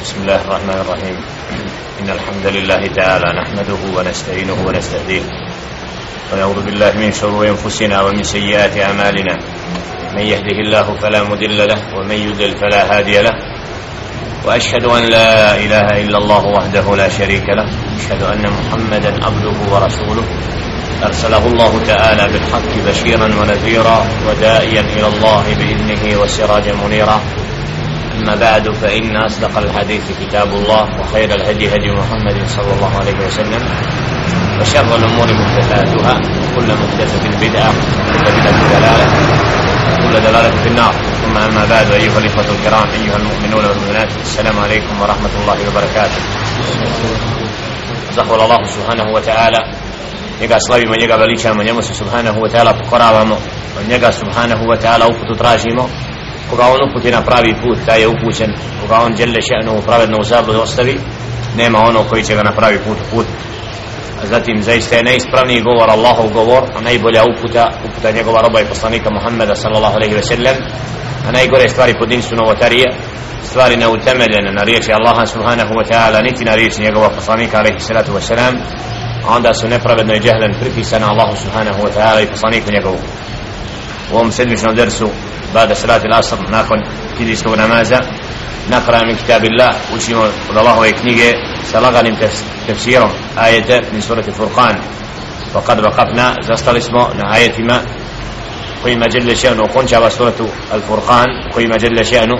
بسم الله الرحمن الرحيم. إن الحمد لله تعالى نحمده ونستعينه ونستهديه. ونعوذ بالله من شرور أنفسنا ومن سيئات أعمالنا. من يهده الله فلا مضل له ومن يضلل فلا هادي له. وأشهد أن لا إله إلا الله وحده لا شريك له. أشهد أن محمدا عبده ورسوله. أرسله الله تعالى بالحق بشيرا ونذيرا ودائيا إلى الله بإذنه وسراجا منيرا. أما بعد فإن أصدق الحديث كتاب الله وخير الهدي هدي محمد صلى الله عليه وسلم وشر الأمور محدثاتها وكل محدثة بدعة وكل بدعة دلالة وكل دلالة في النار. ثم أما بعد أيها الإخوة الكرام أيها المؤمنون والمؤمنات السلام عليكم ورحمة الله وبركاته. زهر الله سبحانه وتعالى. njega slavimo, njega veličamo, njemu se subhanahu wa ta'ala pokoravamo, od njega subhanahu wa ta'ala uputu tražimo, koga on uputi na pravi put, taj je upućen, koga on djelje še'nu pravedno u zabludu ostavi, nema ono koji će ga na pravi put put. A zatim zaista je najispravniji govor Allahov govor, a najbolja uputa, uputa njegova roba i poslanika Muhammeda sallallahu alaihi ve sellem, a najgore stvari po dinsu novotarije, stvari neutemeljene na riječi Allaha subhanahu wa ta'ala, niti na riječi njegova poslanika alaihi salatu wa sallam, a onda su nepravedno i džehlen pripisane Allahu subhanahu wa ta'ala i poslaniku njegovu. وهم سلمشنا درسوا بعد صلاة العصر ناكن كده سوق نمازا نقرأ من كتاب الله وشي الله يكنيجي سلغنم تفسيره آية من سورة الفرقان. وقد وقفنا زستل اسمه نهاية ما قيم جل شأنه. قنشا سورة الفرقان قيم جل شأنه.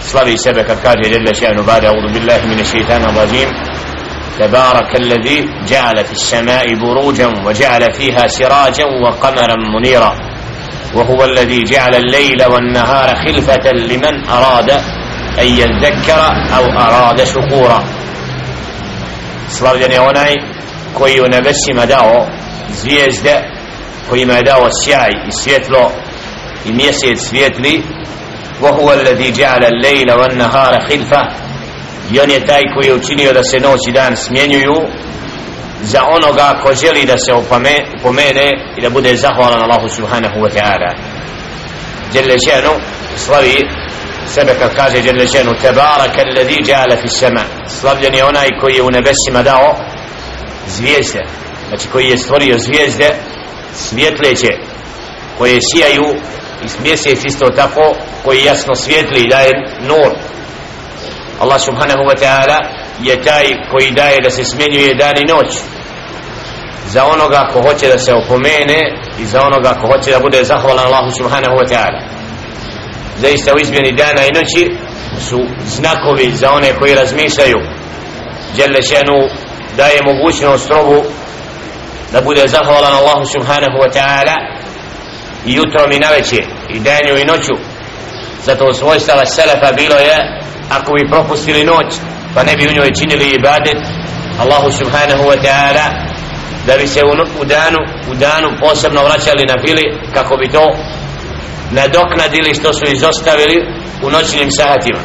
صلي سبك الكاجة جل شأنه. بعد أعوذ بالله من الشيطان الرجيم. تبارك الذي جعل في السماء بروجا وجعل فيها سراجا وقمرا منيرا. وهو الذي جعل الليل والنهار خلفة لمن أراد أن يذكر أو أراد شكورا slavljen je onaj koji u nebesima dao zvijezde kojima je dao sjaj i svjetlo i mjesec svijetli وهو الذي جعل الليل والنهار خلفة i on je taj koji je učinio da se noć i dan smjenjuju za onoga ko želi da se upomene i da bude zahvalan Allahu subhanahu wa ta'ala. Jelle še'nu slavi sebe kad kaže Jelle še'nu Tebaraka alladhi jala fi sema slavljen je onaj koji je u nebesima dao zvijezde. Znači koji je stvorio zvijezde svjetleće koje sijaju i mjesec isto tako koji jasno svijetli i daje nur Allah subhanahu wa ta'ala je taj koji daje da se smjenjuje dan i noć. Za onoga ko hoće da se opomene i za onoga ko hoće da bude zahvalan Allahu subhanahu wa ta'ala. Zaista u izmjeni dana i noći su znakovi za one koji razmišljaju. Đelešenu daje mogućnost robu da bude zahvalan Allahu subhanahu wa ta'ala i jutrom i naveće i danju i noću. Zato svojstava selefa bilo je ako bi propustili noć pa ne bi u njoj činili ibadet Allahu subhanahu wa ta'ala da bi se u danu u danu posebno vraćali na fili kako bi to nadoknadili što su izostavili u noćnim sahatima.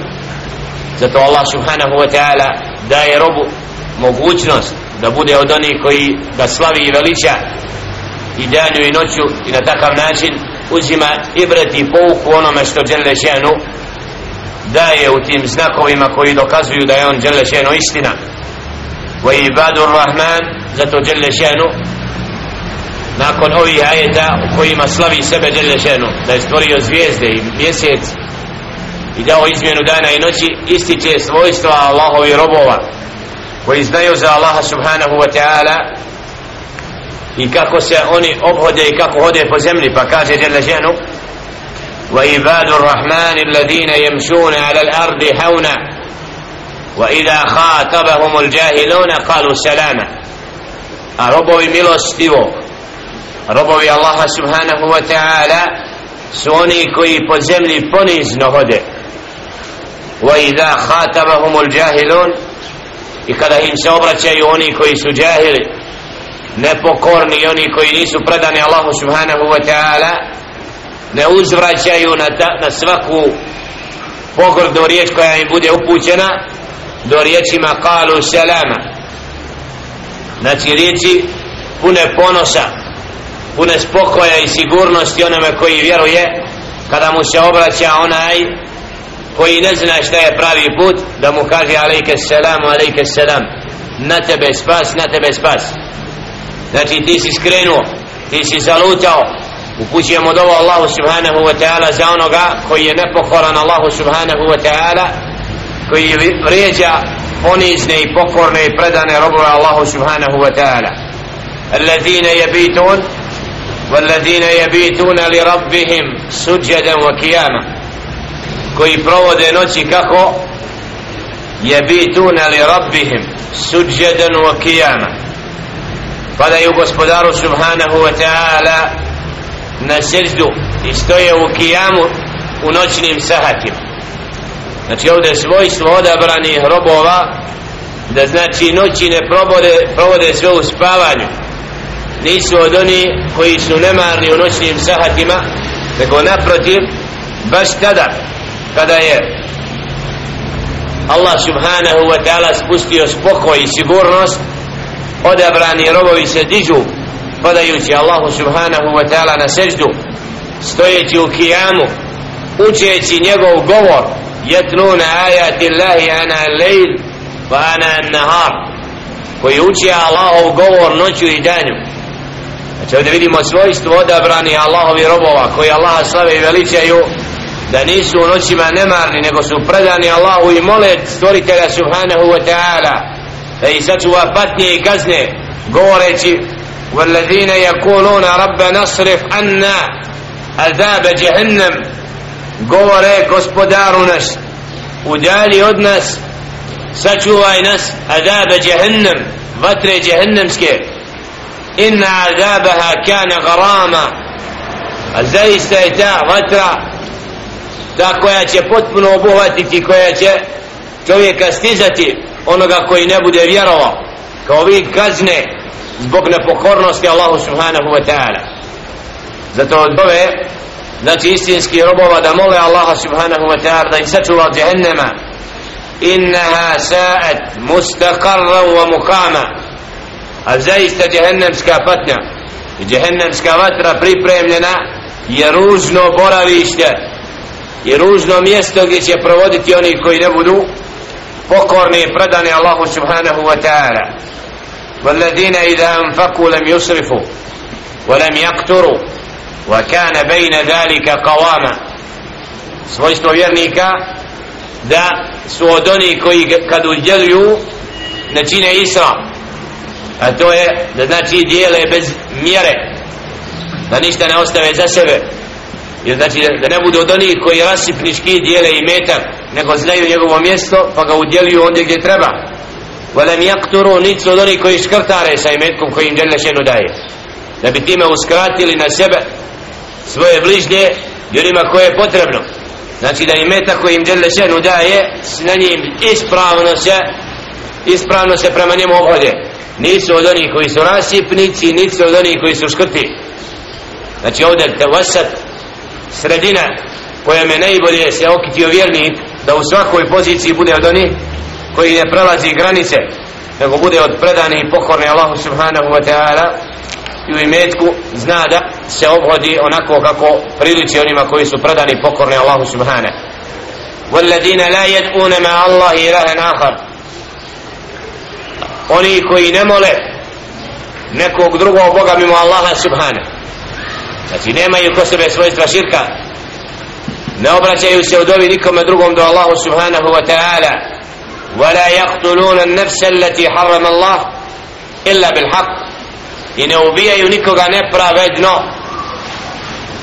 Zato Allah subhanahu wa ta'ala daje robu mogućnost da bude od onih koji ga slavi i veliča i danju i noću i na takav način uzima ibret i pouku onome što žele ženu daje u tim znakovima koji dokazuju da je on žele ženu istina. Wa ibadu rahman zato dželle šenu nakon ovih ajeta u kojima slavi sebe dželle šenu da je stvorio zvijezde i mjesec i dao izmjenu dana i noći ističe svojstva Allahovi robova koji znaju za Allaha subhanahu wa ta'ala i kako se oni obhode i kako hode po zemlji pa kaže dželle šenu وعباد الرحمن الذين يمشون على الأرض هونا وإذا خاطبهم الجاهلون قالوا سلاما ربوي ملوستيو ربوي الله سبحانه وتعالى سوني كوي بزملي بنيز نهده وإذا خاطبهم الجاهلون i kada im se obraćaju oni koji su džahili nepokorni oni koji nisu predani Allahu subhanahu wa ta'ala ne uzvraćaju na, ta, na svaku pogrdnu riječ koja im bude upućena do riječima kalu selama znači riječi pune ponosa pune spokoja i sigurnosti onome koji vjeruje. Kada mu se obraća onaj koji ne zna šta je pravi put da mu kaže alejke selam alejke selam na tebe spas na tebe spas. Znači ti si skrenuo ti si zalutao upućujemo dovo Allahu subhanahu wa ta'ala za onoga koji je nepokoran Allahu subhanahu wa ta'ala koji vrijeđa ponizne i pokorne i predane robove Allahu subhanahu wa ta'ala الذين يبيتون والذين يبيتون لربهم سجدا وقياما koji provode noći kako يبيتون لربهم سجدا وقياما padaju gospodaru subhanahu wa ta'ala na seždu i stoje u kijamu u noćnim sahatima. Znači ovdje svojstvo odabranih robova da znači noći ne provode, provode sve u spavanju. Nisu od oni koji su nemarni u noćnim sahatima nego naprotiv baš tada kada je Allah subhanahu wa ta'ala spustio spokoj i sigurnost odabrani robovi se dižu padajući Allahu subhanahu wa ta'ala na seždu stojeći u kijamu učeći njegov govor jetnuna ajati Allahi ana lejl wa ana nahar koji uči Allahov govor noću i danju. Znači ovdje vidimo svojstvo odabrani Allahovi robova koji Allaha slave i veličaju da nisu u noćima nemarni nego su predani Allahu i mole stvoritelja subhanahu wa ta'ala da ih sačuva patnje i kazne govoreći والذين يقولون ربنا اصرف عنا عذاب جهنم govore gospodaru naš udali od nas sačuvaj nas azabe jahannam vatre jahannamske inna azabaha kana garama a zaista je ta vatra ta koja će potpuno obuhvatiti koja će čovjeka stizati onoga koji ne bude vjerovao kao vi kazne zbog nepokornosti Allahu subhanahu wa ta'ala. Zato od ove znači istinski robova da mole Allaha subhanahu wa ta'ala da im sačuva od jahennema innaha sa'at mustaqarra wa muqama. A zaista jahennemska patnja. I jahennemska vatra pripremljena je ružno boravište. I ružno mjesto gdje će provoditi oni koji ne budu pokorni i predani Allahu subhanahu wa ta'ala. والذين إذا أنفقوا لم يسرفوا ولم يقتروا وكان بين ذلك قواما svojstvo vjernika da su od oni koji kad udjeljuju ne čine isra a to je da znači dijele bez mjere da ništa ne ostave za sebe jer znači da ne budu od onih koji rasipnički dijele i metak nego znaju njegovo mjesto pa ga udjeljuju ondje gdje treba ولم يقتروا نيت od onih koji škrtare sa imetkom koji im djelje šenu daje da bi time uskratili na sebe svoje bližnje i onima koje je potrebno znači da imetak koji im djelje šenu daje na njim ispravno se ispravno se prema njemu obhode nisu od onih koji su rasipnici nisu od onih koji su škrti znači ovdje te vasat sredina koja me najbolje se okitio vjernik da u svakoj poziciji bude od onih koji ne prelazi granice nego bude od predane i pokorne Allahu subhanahu wa ta'ala i u imetku zna da se obhodi onako kako priliči onima koji su predani i pokorni Allahu subhanahu والذين لا يدعون مع الله إلها آخر oni koji ne mole nekog drugog Boga mimo Allaha subhana znači nemaju ko sebe svojstva širka ne obraćaju se od ovi nikome drugom do Allahu subhanahu wa ta'ala ولا يقتلون النفس التي حرم الله إلا بالحق i ne ubijaju nikoga nepravedno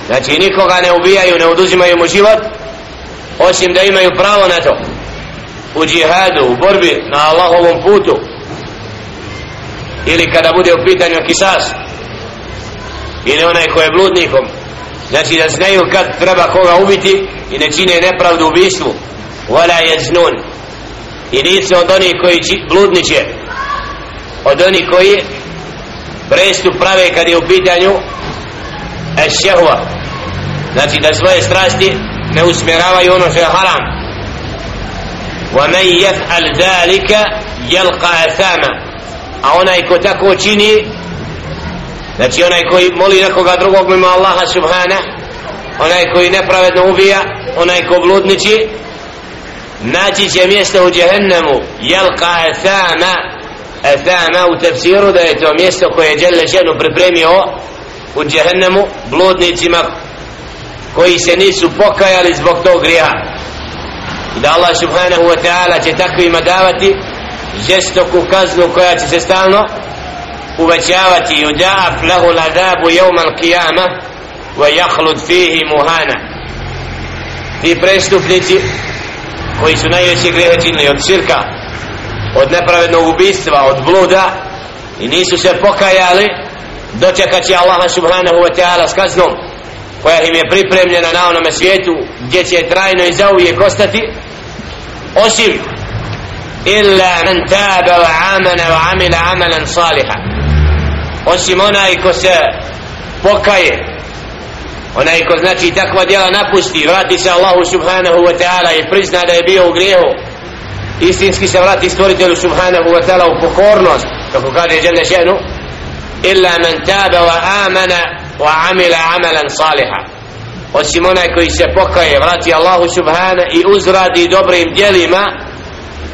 znači nikoga ne ubijaju ne oduzimaju mu život osim da imaju pravo na to u džihadu, u borbi na Allahovom putu ili kada bude u pitanju kisas ili onaj ko je bludnikom znači da znaju kad treba koga ubiti i ne čine nepravdu ubistvu wala yaznun i nisu od onih koji bludniče od onih koji prestup prave kad je u pitanju ešehova znači da svoje strasti ne usmjeravaju ono što je haram ومن يفعل ذلك يلقى أثاما a onaj ko tako čini znači onaj koji moli nekoga drugog mimo Allaha subhana onaj koji nepravedno ubija onaj ko bludniči naći će mjesto u džehennemu. Jelka athama athama u tefsiru da je to mjesto koje je Đele ženu pripremio u džehennemu bludnicima koji se nisu pokajali zbog tog grija i da Allah subhanahu wa ta'ala će takvima davati žestoku kaznu koja će se stalno uvećavati. Yudaf lahu ladabu jevma al-qiyama wa jahlud fihi muhana. Ti prestupnici koji su najveće grehe činili od širka od nepravednog ubistva od bluda i nisu se pokajali dočekat će Allaha subhanahu wa ta'ala s kaznom koja im je pripremljena na onome svijetu gdje će trajno i zauvijek ostati osim illa man taba wa amana wa amila amalan saliha osim onaj ko se pokaje onaj ko znači takva djela napusti vrati se Allahu subhanahu wa ta'ala i prizna da je bio u grijehu istinski se vrati stvoritelju subhanahu wa ta'ala u pokornost kako kaže Jelle šenu illa man taba wa amana wa amila amalan saliha osim onaj koji se pokaje vrati Allahu subhanahu i uzradi dobrim djelima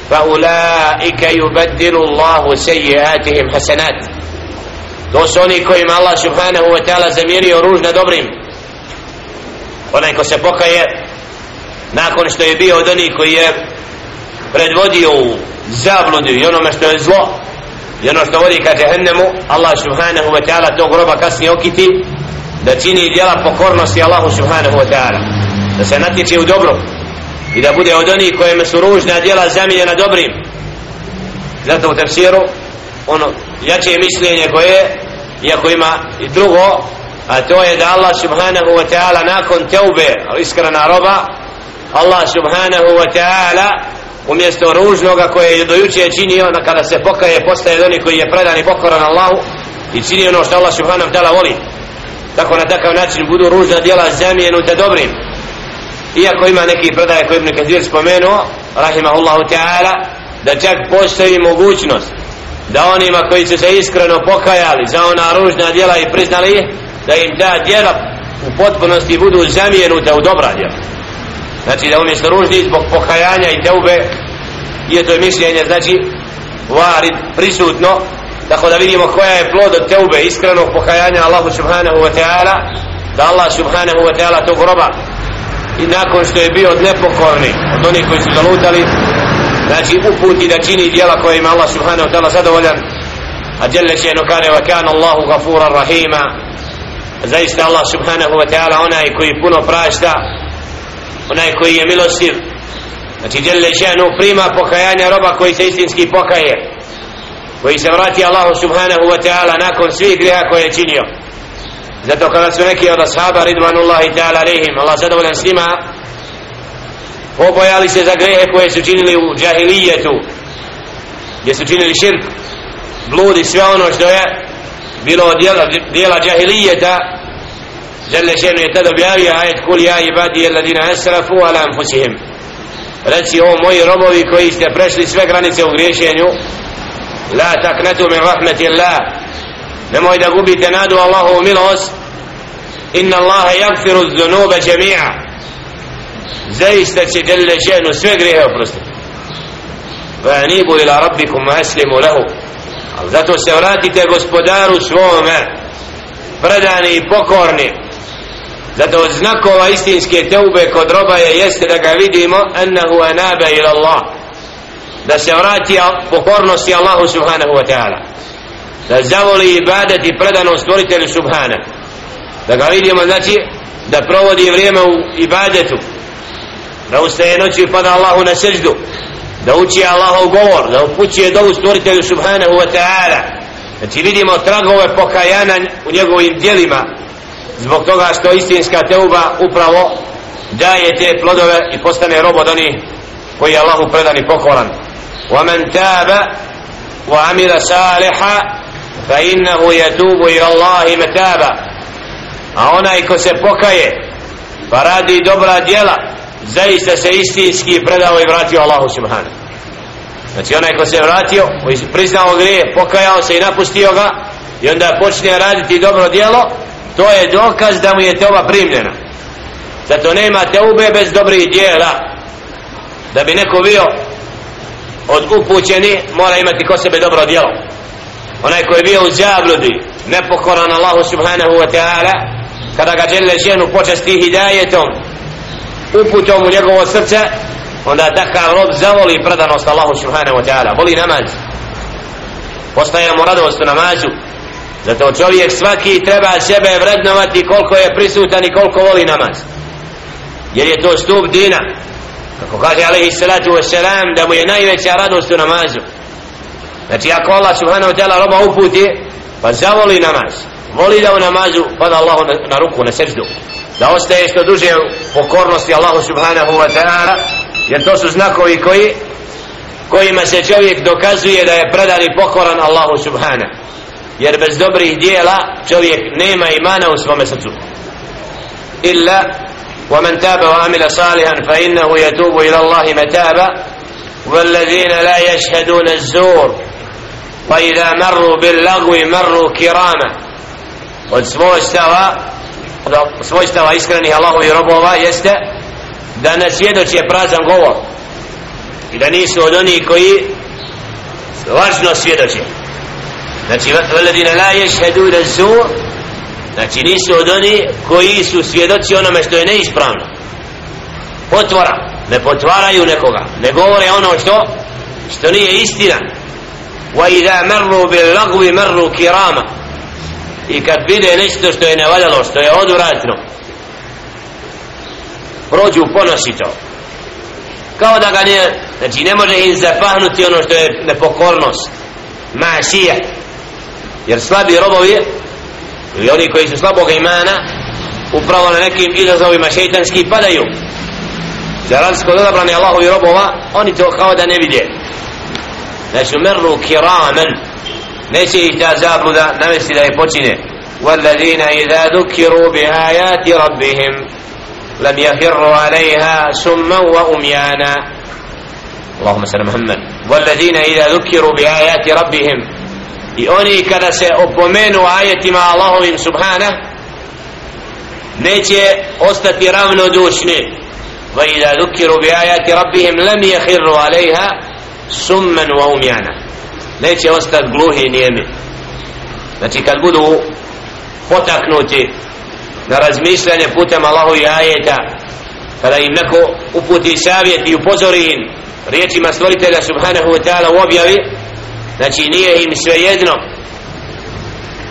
fa ulaika yubaddilu Allahu sejjiatihim hasanat to su oni kojima Allah subhanahu wa ta'ala zamirio ružna dobrim onaj ko se pokaje nakon što je bio od onih koji je predvodio u zabludu i onome što je zlo i ono što vodi ka džehennemu Allah subhanahu wa ta'ala tog roba kasnije okiti da čini djela pokornosti Allahu subhanahu wa ta'ala. Da se natječe u dobro i da bude od onih kojima su ružna djela zamiljena dobrim. Zato u tefsiru ono jače mišljenje koje iako ima i drugo a to je da Allah subhanahu wa ta'ala nakon teube iskrena roba Allah subhanahu wa ta'ala umjesto ružnoga koje je dojuče činio na kada se pokaje postaje oni koji je predan i pokoran Allahu i čini ono što Allah subhanahu wa ta'ala voli. Tako na takav način budu ružna djela zamijenute dobrim. Iako ima neki predaje koji Ibn Kathir spomenuo rahimahullahu ta'ala da čak postoji mogućnost da onima koji su se iskreno pokajali za ona ružna djela i priznali ih da im ta djela u potpunosti budu zamijenuta u dobra djela. Znači da umjesto ružni zbog pokajanja i teube je to mišljenje znači varid prisutno tako da vidimo koja je plod od teube iskrenog pokajanja Allahu subhanahu wa ta'ala da Allah subhanahu wa ta'ala tog roba i nakon što je bio od nepokorni od onih koji su zalutali znači uputi da čini djela koje ima Allah subhanahu wa ta'ala zadovoljan a djelje će no kane wa kan Allahu gafuran rahima zaista Allah subhanahu wa ta'ala onaj koji puno prašta onaj koji je milostiv. Znači djelle ženu prima pokajanja roba koji se istinski pokaje koji se vrati Allahu subhanahu wa ta'ala nakon svih griha koje je činio. Zato kada su neki od ashaba ridvanullahi ta'ala alihim Allah zadovoljan s njima obojali se za grehe koje su činili u džahilijetu gdje su činili širk bludi sve ono što je bilo dijela, dijela džahilijeta Žele šenu je tada objavio ajet kul ja ibadi jeladina esrafu ala anfusihim reci o moji robovi koji ste prešli sve granice u griješenju la taknetu min rahmeti Allah nemoj da gubite nadu Allahu milost inna Allahe jagfiru zunuba džemija zaista će Žele šenu sve grijehe oprostiti va anibu ila rabbikum aslimu lehu ali zato se vratite gospodaru svome predani i pokorni. Zato od znakova istinske teube kod roba je jeste da ga vidimo ennehu anabe ila Allah. Da se vrati pokornosti Allahu subhanahu wa ta'ala. Da zavoli ibadet i predano stvoritelju subhana da ga vidimo znači da provodi vrijeme u ibadetu. Da ustaje noći i pada Allahu na seždu da uči Allahov govor da upućuje dovu stvoritelju subhanahu wa ta'ala znači vidimo tragove pokajana u njegovim dijelima zbog toga što istinska teuba upravo daje te plodove i postane rob od onih koji je Allahu predan i pokoran ومن تاب وعمل صالحا فإنه يتوب إلى الله متابا a onaj ko se pokaje pa radi dobra djela zaista se istinski predao i vratio Allahu subhanahu. Znači onaj ko se vratio koji se priznao grije pokajao se i napustio ga i onda počne raditi dobro djelo to je dokaz da mu je teoba primljena. Zato nema teube bez dobrih djela da bi neko bio od upućeni mora imati ko sebe dobro djelo. Onaj koji je bio u zabludi nepokoran Allahu subhanahu wa ta'ala kada ga žele ženu počasti hidajetom uputom u njegovo srce onda takav rob zavoli predanost Allahu subhanahu wa ta'ala. Voli namaz. Postaje mu radost u namazu. Zato čovjek svaki treba sebe vrednovati koliko je prisutan i koliko voli namaz. Jer je to stup dina. Kako kaže alaihi salatu wasalam da mu je najveća radost u namazu. Znači ako Allah subhanahu wa ta'ala roba uputi pa zavoli namaz. Voli da u namazu pada Allahu na, na ruku na seždu da ostaje što duže pokornosti Allahu subhanahu wa ta'ala jer to su znakovi koji kojima se čovjek dokazuje da je predan i pokoran Allahu subhanahu jer bez dobrih dijela čovjek nema imana u svome srcu illa ومن تاب وعمل صالحا فإنه يتوب إلى الله متابا والذين لا يشهدون الزور وإذا مروا باللغو مروا كراما od svojstava od svojstava iskrenih Allahovi robova jeste da ne svjedoče prazan govor i da nisu od onih koji lažno svjedoče. Znači veledine la ješhedu da zur znači nisu od onih koji su svjedoci onome što je neispravno. Potvora ne potvaraju nekoga ne govore ono što što nije istina. Wa idha marru bil lagwi marru kirama i kad vide nešto što je nevaljalo što je odvratno prođu ponosito. Kao da ga ne znači ne može im zapahnuti ono što je nepokornost mašija. Jer slabi robovi ili oni koji su slabog imana upravo na nekim izazovima šeitanski padaju. Za razliku od odabrani Allahovi robova oni to kao da ne vidje znači mernu kiramen neće ih ta zabluda navesti da je počine والذين إذا ذكروا بآيات ربهم لم يخروا عليها سما وأميانا. اللهم صل محمد. والذين إذا ذكروا بآيات ربهم يوني كذا سأبمنوا آية مع الله سبحانه. نجي أستطيع رغم دوشني وإذا ذكروا بآيات ربهم لم يخروا عليها سما وأميانا. neće ostati gluhi nijemi znači kad budu potaknuti na razmišljanje putem Allahovi ajeta kada im neko uputi savjet i upozori im riječima stvoritelja subhanahu wa ta'ala u objavi znači nije im sve jedno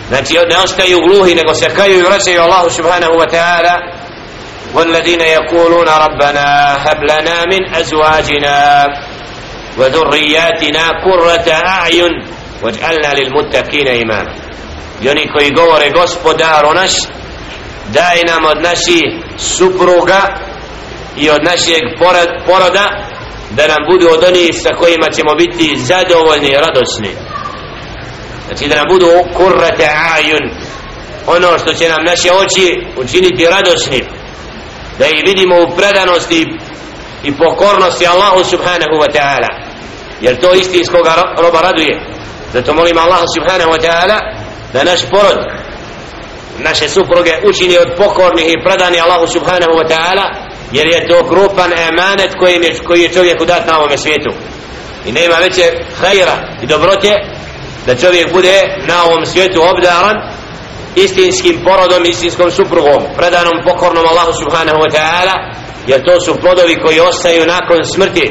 znači ne ostaju gluhi nego se kaju i vraćaju Allahu subhanahu wa ta'ala والذين يقولون ربنا هب لنا من أزواجنا وذرياتنا قرة أعين واجعلنا للمتقين إماما يوني كوي govore gospodaru naš daj nam od naših supruga i od našeg poroda da nam budu od onih sa kojima ćemo biti zadovoljni i radosni znači da nam budu kurrate ajun ono što će nam naše oči učiniti radosni da ih vidimo u predanosti i pokornosti Allahu subhanahu wa ta'ala. Jer to istinskog roba raduje. Zato molim Allahu subhanahu wa ta'ala da naš porod naše supruge učini od pokornih i predani Allahu subhanahu wa ta'ala jer je to grupan emanet koji je, koji je čovjeku dat na ovome svijetu. I nema veće hajra i dobrote da čovjek bude na ovom svijetu obdaran istinskim porodom, istinskom suprugom predanom pokornom Allahu subhanahu wa ta'ala jer to su plodovi koji ostaju nakon smrti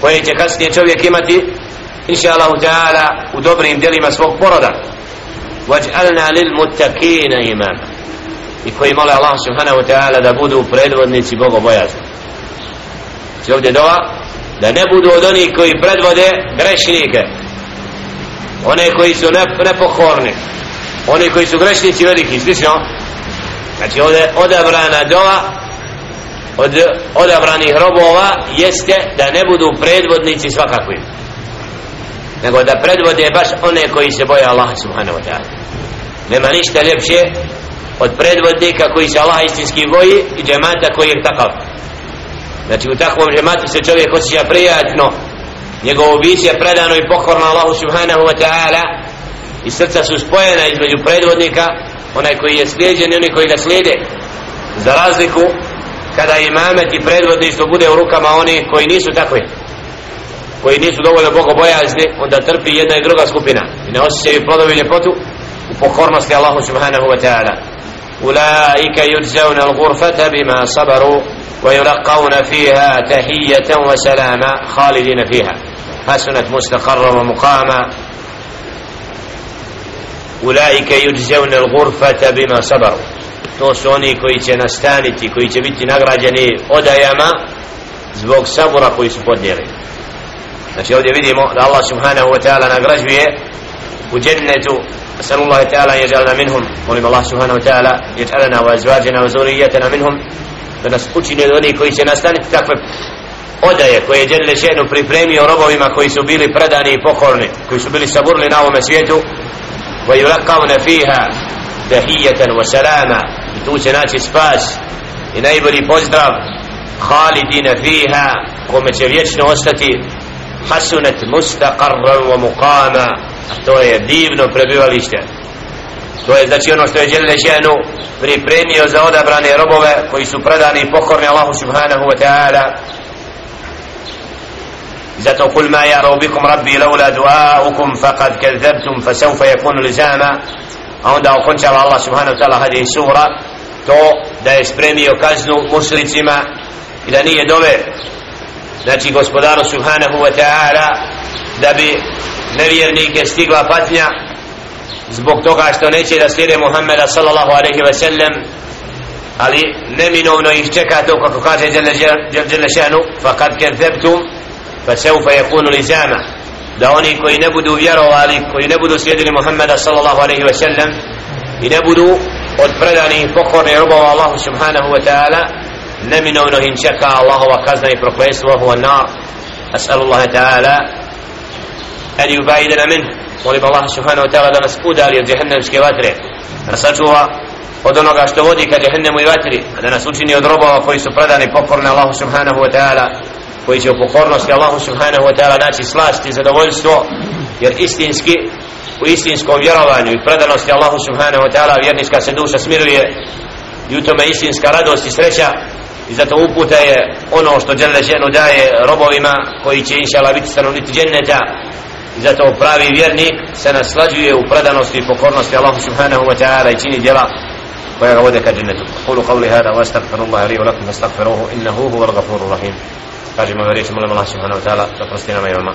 koje će kasnije čovjek imati inša Allah ta'ala u dobrim djelima svog poroda. Vaj'alna lil muttaqina imama. I koji mole Allah subhanahu wa ta'ala da budu predvodnici bogobojazni. Znači ovdje dova da ne budu od onih koji predvode grešnike. One koji su ne, nepokorni. Oni koji su grešnici veliki slično. Znači ovdje odabrana dova od odabranih robova jeste da ne budu predvodnici svakakvim nego da predvode baš one koji se boje Allah subhanahu wa ta'ala. Nema ništa ljepše od predvodnika koji se Allah istinski boji i džemata koji je takav. Znači u takvom džematu se čovjek osjeća prijatno. Njegovo biće predano i pokorno Allahu subhanahu wa ta'ala. I srca su spojena između predvodnika onaj koji je slijeđen i oni koji ga slijede. Za razliku kada imamet i predvodništvo bude u rukama oni koji nisu takvi koji nisu dovoljno Boga onda trpi jedna i druga skupina. I ne osjećaju plodovi ljepotu u pokornosti Allahu subhanahu wa ta'ala. Ulaika yujzauna al-ghurfata bima sabaru wa yulaqawna fiha tahiyatan wa salama khalidina fiha. Hasanat mustaqarra wa muqama. Ulaika yujzauna al-ghurfata bima sabaru to su oni koji će nastaniti koji će biti nagrađeni odajama zbog sabora koji su podnijeli znači ovdje vidimo da Allah subhanahu wa ta'ala nagrađuje u džennetu أسأل الله تعالى أن يجعلنا منهم ولم الله سبحانه وتعالى يجعلنا وأزواجنا وزوريتنا منهم da nas učini od onih koji će nastaniti takve odaje koje je Đelile Šenu pripremio robovima koji su bili predani i pokorni koji su bili saburli na ovome svijetu koji ulakavne fiha dahijetan wa salama i tu će naći spas. I najbolji pozdrav halidina fiha kome će vječno ostati hasunet mustaqarran wa muqama. To je divno prebivalište. To je znači ono što je Đelile Šenu pripremio za odabrane robove koji su predani i pokorni Allahu subhanahu wa ta'ala. Zato kul ma ja robikum rabbi laula duaukum faqad kezebtum fasawfa yakunu lizama a onda okončava Allah subhanahu wa ta'ala hadih sura to da je spremio kaznu muslicima i da nije dove. Znači gospodaru subhanahu wa ta'ala da bi nevjernike stigla patnja zbog toga što neće da slijede Muhammeda sallallahu alaihi wa sallam ali neminovno ih čeka to kako kaže Đelešanu Šanu fa kad kezebtum fa seufa yakunu lizama da oni koji ne budu vjerovali koji ne budu slijedili Muhammeda sallallahu alaihi wa sallam i ne budu od predanih pokorni robova Allahu subhanahu wa ta'ala neminovno im čeka Allahova kazna i proklestvo huwa nar أسأل الله تعالى أن يبايدنا منه molim Allah subhanahu wa ta'ala da nas udali od jehennemske vatre da nas sačuva od onoga što vodi ka jehennemu i vatri da nas učini od robova koji su predani pokorni Allahu subhanahu wa ta'ala koji će u pokornosti Allahu subhanahu wa ta'ala naći slast i zadovoljstvo jer istinski u istinskom vjerovanju i predanosti Allahu subhanahu wa ta'ala vjerniska se duša smiruje i u tome istinska radost i sreća i zato uputa je ono što Đele ženu daje robovima koji će inša Allah biti stanovniti dženneta. I zato pravi vjernik se naslađuje u predanosti i pokornosti Allahu subhanahu wa ta'ala i čini djela koja ga vode ka džennetu. Kulu qavli hada wa astagfirullaha li wa lakum astagfiruhu innahu huval gafuru rahim kažemo riječ molim Allah subhanahu wa ta'ala da prosti nama i vama.